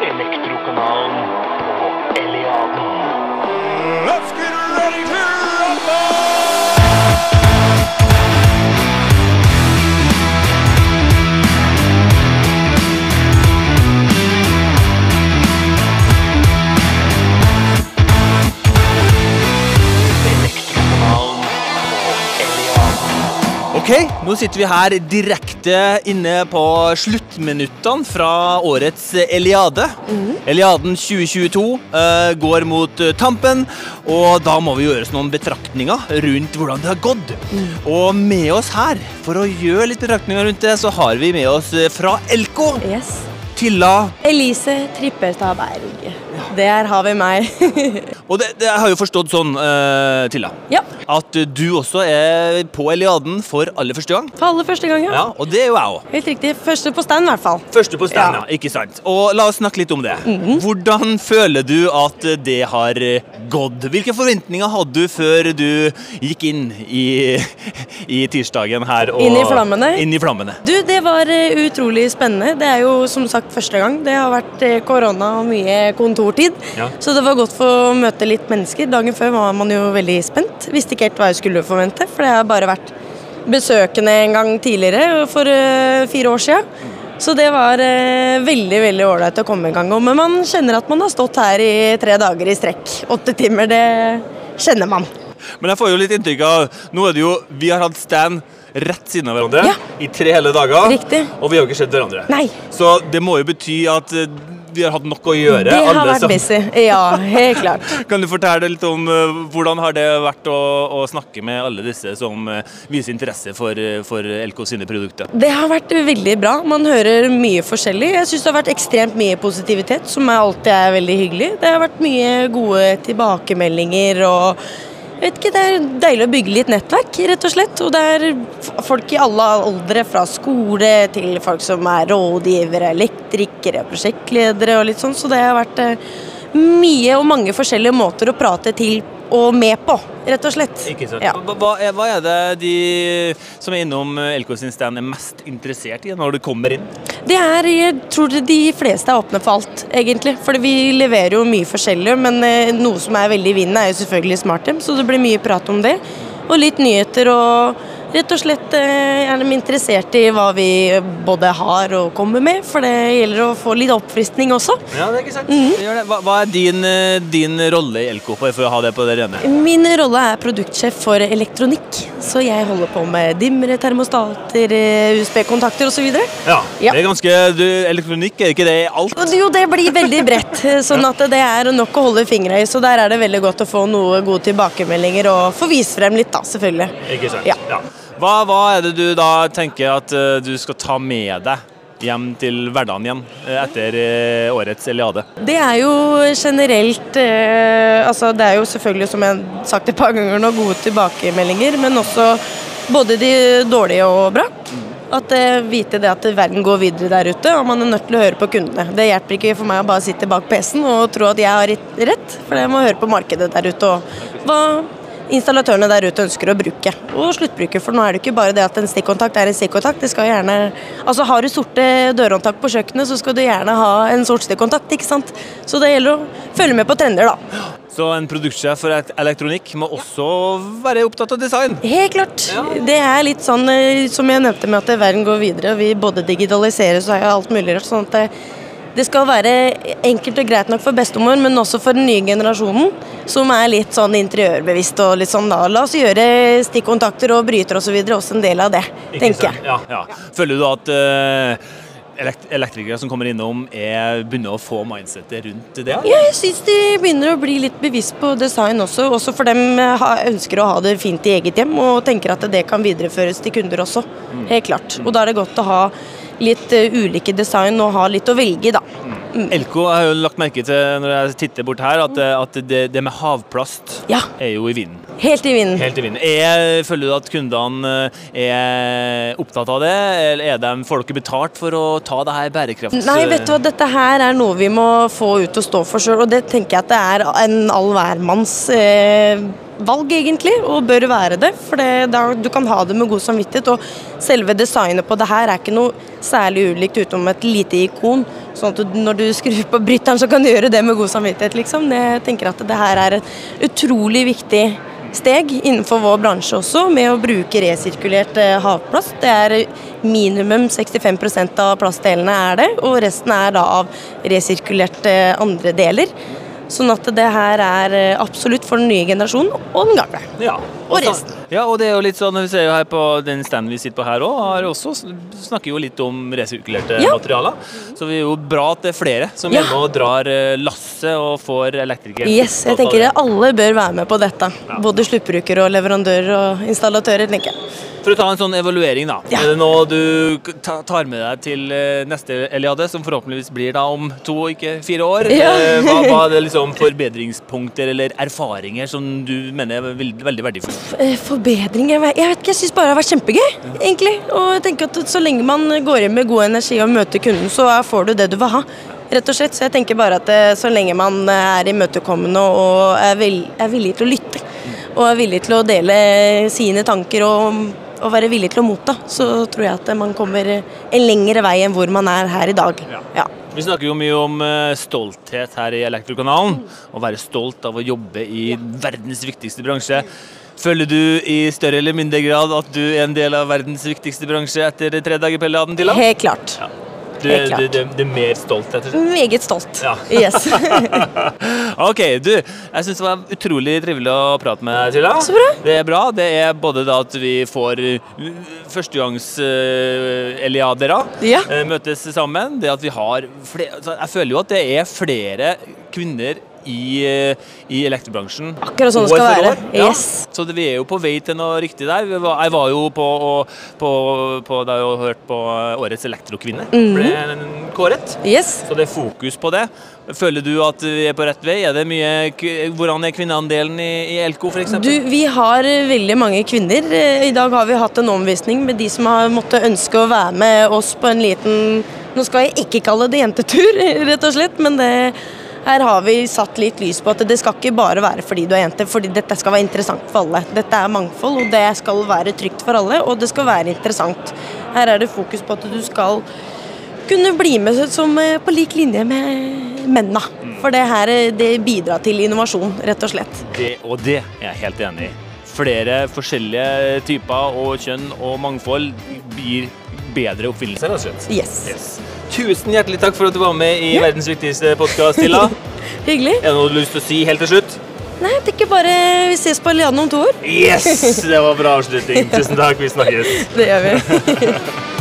Elektrokanalen og Eliaden. Let's get ready to nå sitter vi her direkte inne på sluttminuttene fra årets Eliade. Eliaden 2022 uh, går mot eh, tampen, og da må vi gjøre oss noen betraktninger rundt hvordan det har gått. Og med oss her, for å gjøre litt betraktninger rundt det, så har vi med oss eh, fra Elko, Yes. Tilla Elise Trippelstad Berg. Der har vi meg. Og det, det jeg har jo forstått sånn, uh, Tilla, ja. at du også er på Eliaden for aller første gang. For aller første gang, ja. Ja, og det er jo jeg òg. Helt riktig. Første på stand, i hvert fall. Første på stand, Ja. ja. Ikke sant? Og la oss snakke litt om det. Hvordan føler du at det har gått? Hvilke forventninger hadde du før du gikk inn i, i tirsdagen her? Og, Inn i flammene? Inn i flammene. Du, det var eh, utrolig spennende. Det er jo som sagt første gang. Det har vært eh, korona og mye kontortid. Ja. Så det var godt for å møte litt mennesker. Dagen før var man jo veldig spent. Visste ikke helt hva jeg skulle forvente, for det har bare vært besøkende en gang tidligere, for eh, fire år siden. Så det var eh, veldig veldig ålreit å komme i gang. Og men man kjenner at man har stått her i tre dager i strekk. Åtte timer, det kjenner man. Men jeg får jo litt inntrykk av Nå er det jo Vi har hatt stand rett siden av hverandre Ja. i tre hele dager. Riktig. Og vi har jo ikke sett hverandre. Nei. Så det må jo bety at eh, vi har hatt nok å gjøre. Det har vært sammen. busy. Ja, helt klart. Kan du fortelle litt om eh, hvordan har det vært å, å snakke med alle disse som eh, viser interesse for, for LK sine produkter? Det har vært veldig bra. Man hører mye forskjellig. Jeg syns det har vært ekstremt mye positivitet, som alltid er veldig hyggelig. Det har vært mye gode tilbakemeldinger og vet ikke, Det er deilig å bygge litt nettverk, rett og slett. Og det er folk i alle aldre, fra skole til folk som er rådgivere, elektrikere, prosjektledere og litt sånn. Så det har vært eh, mye og mange forskjellige måter å prate til og med på, rett og slett. Ikke sant? Ja. Hva, hva, er, hva er det de som er innom LK sin stand er mest interessert i når du kommer inn? Det er, jeg tror de fleste er åpne for alt, egentlig. For vi leverer jo mye forskjellig, men eh, noe som er veldig i vinden, er jo selvfølgelig SmartHjem, så det blir mye prat om det. Og litt nyheter og rett og slett eh, er de interessert i hva vi både har og kommer med, for det gjelder å få litt oppfriskning også. Ja, det er ikke sant. Mm. Hva, hva er din, eh, din rolle i LK, for å ha det på det rene? Min rolle er produktsjef for elektronikk, så jeg holder på med dimmere, termostater, eh, USB-kontakter osv. Ja, Ja. Det er ganske du, Elektronikk, er ikke det alt? Jo, det blir veldig bredt, sånn at det er nok å holde fingra i. Så der er det veldig godt å få noe gode tilbakemeldinger og få vist frem litt, da, selvfølgelig. Ikke sant? Ja. Hva, hva er det du da tenker at eh, du skal ta med deg hjem til hverdagen igjen eh, etter eh, årets Eliade? Det er jo generelt Altså, det er jo selvfølgelig, som jeg har sagt et par ganger nå, gode tilbakemeldinger, men også både de dårlige og bra. At eh, Vite det at verden går videre der ute, og man er nødt til å høre på kundene. Det hjelper ikke for meg å bare sitte bak PC-en og tro at jeg har rett, for jeg må høre på markedet der ute og hva installatørene der ute ønsker å bruke. Og sluttbruker, for nå er det ikke bare det at en stikkontakt er en stikkontakt. Det skal gjerne Altså har du sorte dørhåndtak på kjøkkenet, så skal du gjerne ha en sort stikkontakt, ikke sant. Så det gjelder å følge med på trender, da. Så en produktsjef for elektronikk må også være opptatt av design? Helt klart. Det er litt sånn eh, som jeg nevnte med at verden går videre, og vi både digitaliseres og alt mulig rart. sånn at det, skal være enkelt og greit nok for bestemor, men også for den nye generasjonen, som er litt sånn interiørbevisst og litt sånn da. La oss gjøre stikkontakter og bryter osv. også en del av det, Ikke tenker jeg. Ja, ja. Føler du at uh elektrikere som kommer innom, er, begynner å få mindsetet rundt det? Ja, jeg syns de begynner å bli litt bevisst på design også. Også for dem eh, ønsker å ha det fint i eget hjem, og tenker at det kan videreføres til kunder også. Helt klart. Og da er det godt å ha litt eh, ulike design og ha litt å velge i, da. Elko har jo lagt merke til når jeg titter bort her, at, eh, at det, det med havplast Ja. er jo i vinden. Helt i vinden. Helt i vinden. Er, føler du at kundene eh, er opptatt av det, eller er de, får dere betalt for å ta det her bærekrafts... Nei, vet du hva, dette her er noe vi må få ut og stå for sjøl, og det tenker jeg at det er en all hvermanns eh, valg, egentlig, og bør være det. For det, da, du kan ha det med god samvittighet, og selve designet på det her er ikke noe særlig ulikt utenom et lite ikon Sånn at du, når du skrur på bryteren, så kan du gjøre det med god samvittighet, liksom. Jeg tenker at det her er et utrolig viktig steg innenfor vår bransje også, med å bruke resirkulert eh, havplast. Det er minimum 65% av plastdelene er det, og resten er da av resirkulerte andre deler. Sånn at det her er eh, absolutt for den nye generasjonen og den gamle. Ja. Og resten. Ja, og det er jo litt sånn, vi ser jo her på den standen vi sitter på her òg, snakker jo litt om resirkulerte Ja. materialer. Så det er jo bra at det er flere som Ja. er med og drar eh, lasset og får elektriker. Yes, jeg tenker alle bør være med på dette. Både sluttbrukere og leverandører og installatører, tenker jeg. For å ta en sånn evaluering, da. Ja. Er det noe du tar med deg til eh, neste Eliade, som forhåpentligvis blir da om to, ikke fire år? Ja. Eh, Hva, hva er det liksom forbedringspunkter eller erfaringer som du mener er veldig, veldig verdifulle? Forbedringer Jeg vet ikke, jeg syns bare det har vært kjempegøy, egentlig. Og jeg tenker at så lenge man går inn med god energi og møter kunden, så får du det du vil ha. Rett og slett. Så jeg tenker bare at eh, så lenge man er imøtekommende og er, vel, er villig til å lytte, og er villig til å dele sine tanker og, og være villig til å motta, så tror jeg at man kommer en lengre vei enn hvor man er her i dag. Ja. Vi snakker jo mye om eh, stolthet her i Elektrokanalen. Å være stolt av å jobbe i verdens viktigste bransje. Føler du i større eller mindre grad at du er en del av verdens viktigste bransje etter tre dager på da? Helt klart. Du, du, du, du er mer stolt, Etter. Meget stolt. Ja. Yes. Ok, du. Jeg syns det var utrolig trivelig å prate med deg, Tulla. Så bra. Det er bra. Det er både da at vi får uh, førstegangs-eliadere Ja. møtes sammen. Det at vi har flere, altså, Jeg føler jo at det er flere kvinner i, eh, i elektrobransjen. Akkurat sånn det skal være. Ja. Yes. Så vi er jo på vei til noe riktig der. Jeg var jo på, på, på da jeg hørt på Årets elektrokvinne. Mm. Ble kåret. yes. Så det er fokus på det. Føler du at vi er på rett vei? Er det mye, hvordan er kvinneandelen i, i Elko f.eks.? Vi har eh, veldig mange kvinner. Eh, I dag har vi hatt en omvisning med de som har måttet ønske å være med oss på en liten Nå skal jeg ikke kalle det jentetur, rett og slett, men det, her har vi satt litt lys på at det skal ikke bare være fordi du er jente, fordi dette skal være interessant for alle. Dette er mangfold, og det skal være trygt for alle, og det skal være interessant. Her er det fokus på at du skal kunne bli med som eh, på lik linje med mennene. For det her eh, det bidrar til innovasjon, rett og slett. Det, og det er jeg helt enig i. Flere forskjellige typer og kjønn og mangfold gir bedre oppfinnelser, rett og slett. Yes. Tusen hjertelig takk for at du var med i verdens viktigste podkast, Tilla. Hyggelig. Er det noe du har lyst til å si helt til slutt? Nei, det er ikke bare vi ses på Lianen om to år. Yes! Det var bra avslutning. Tusen takk. Vi snakkes. Det gjør vi.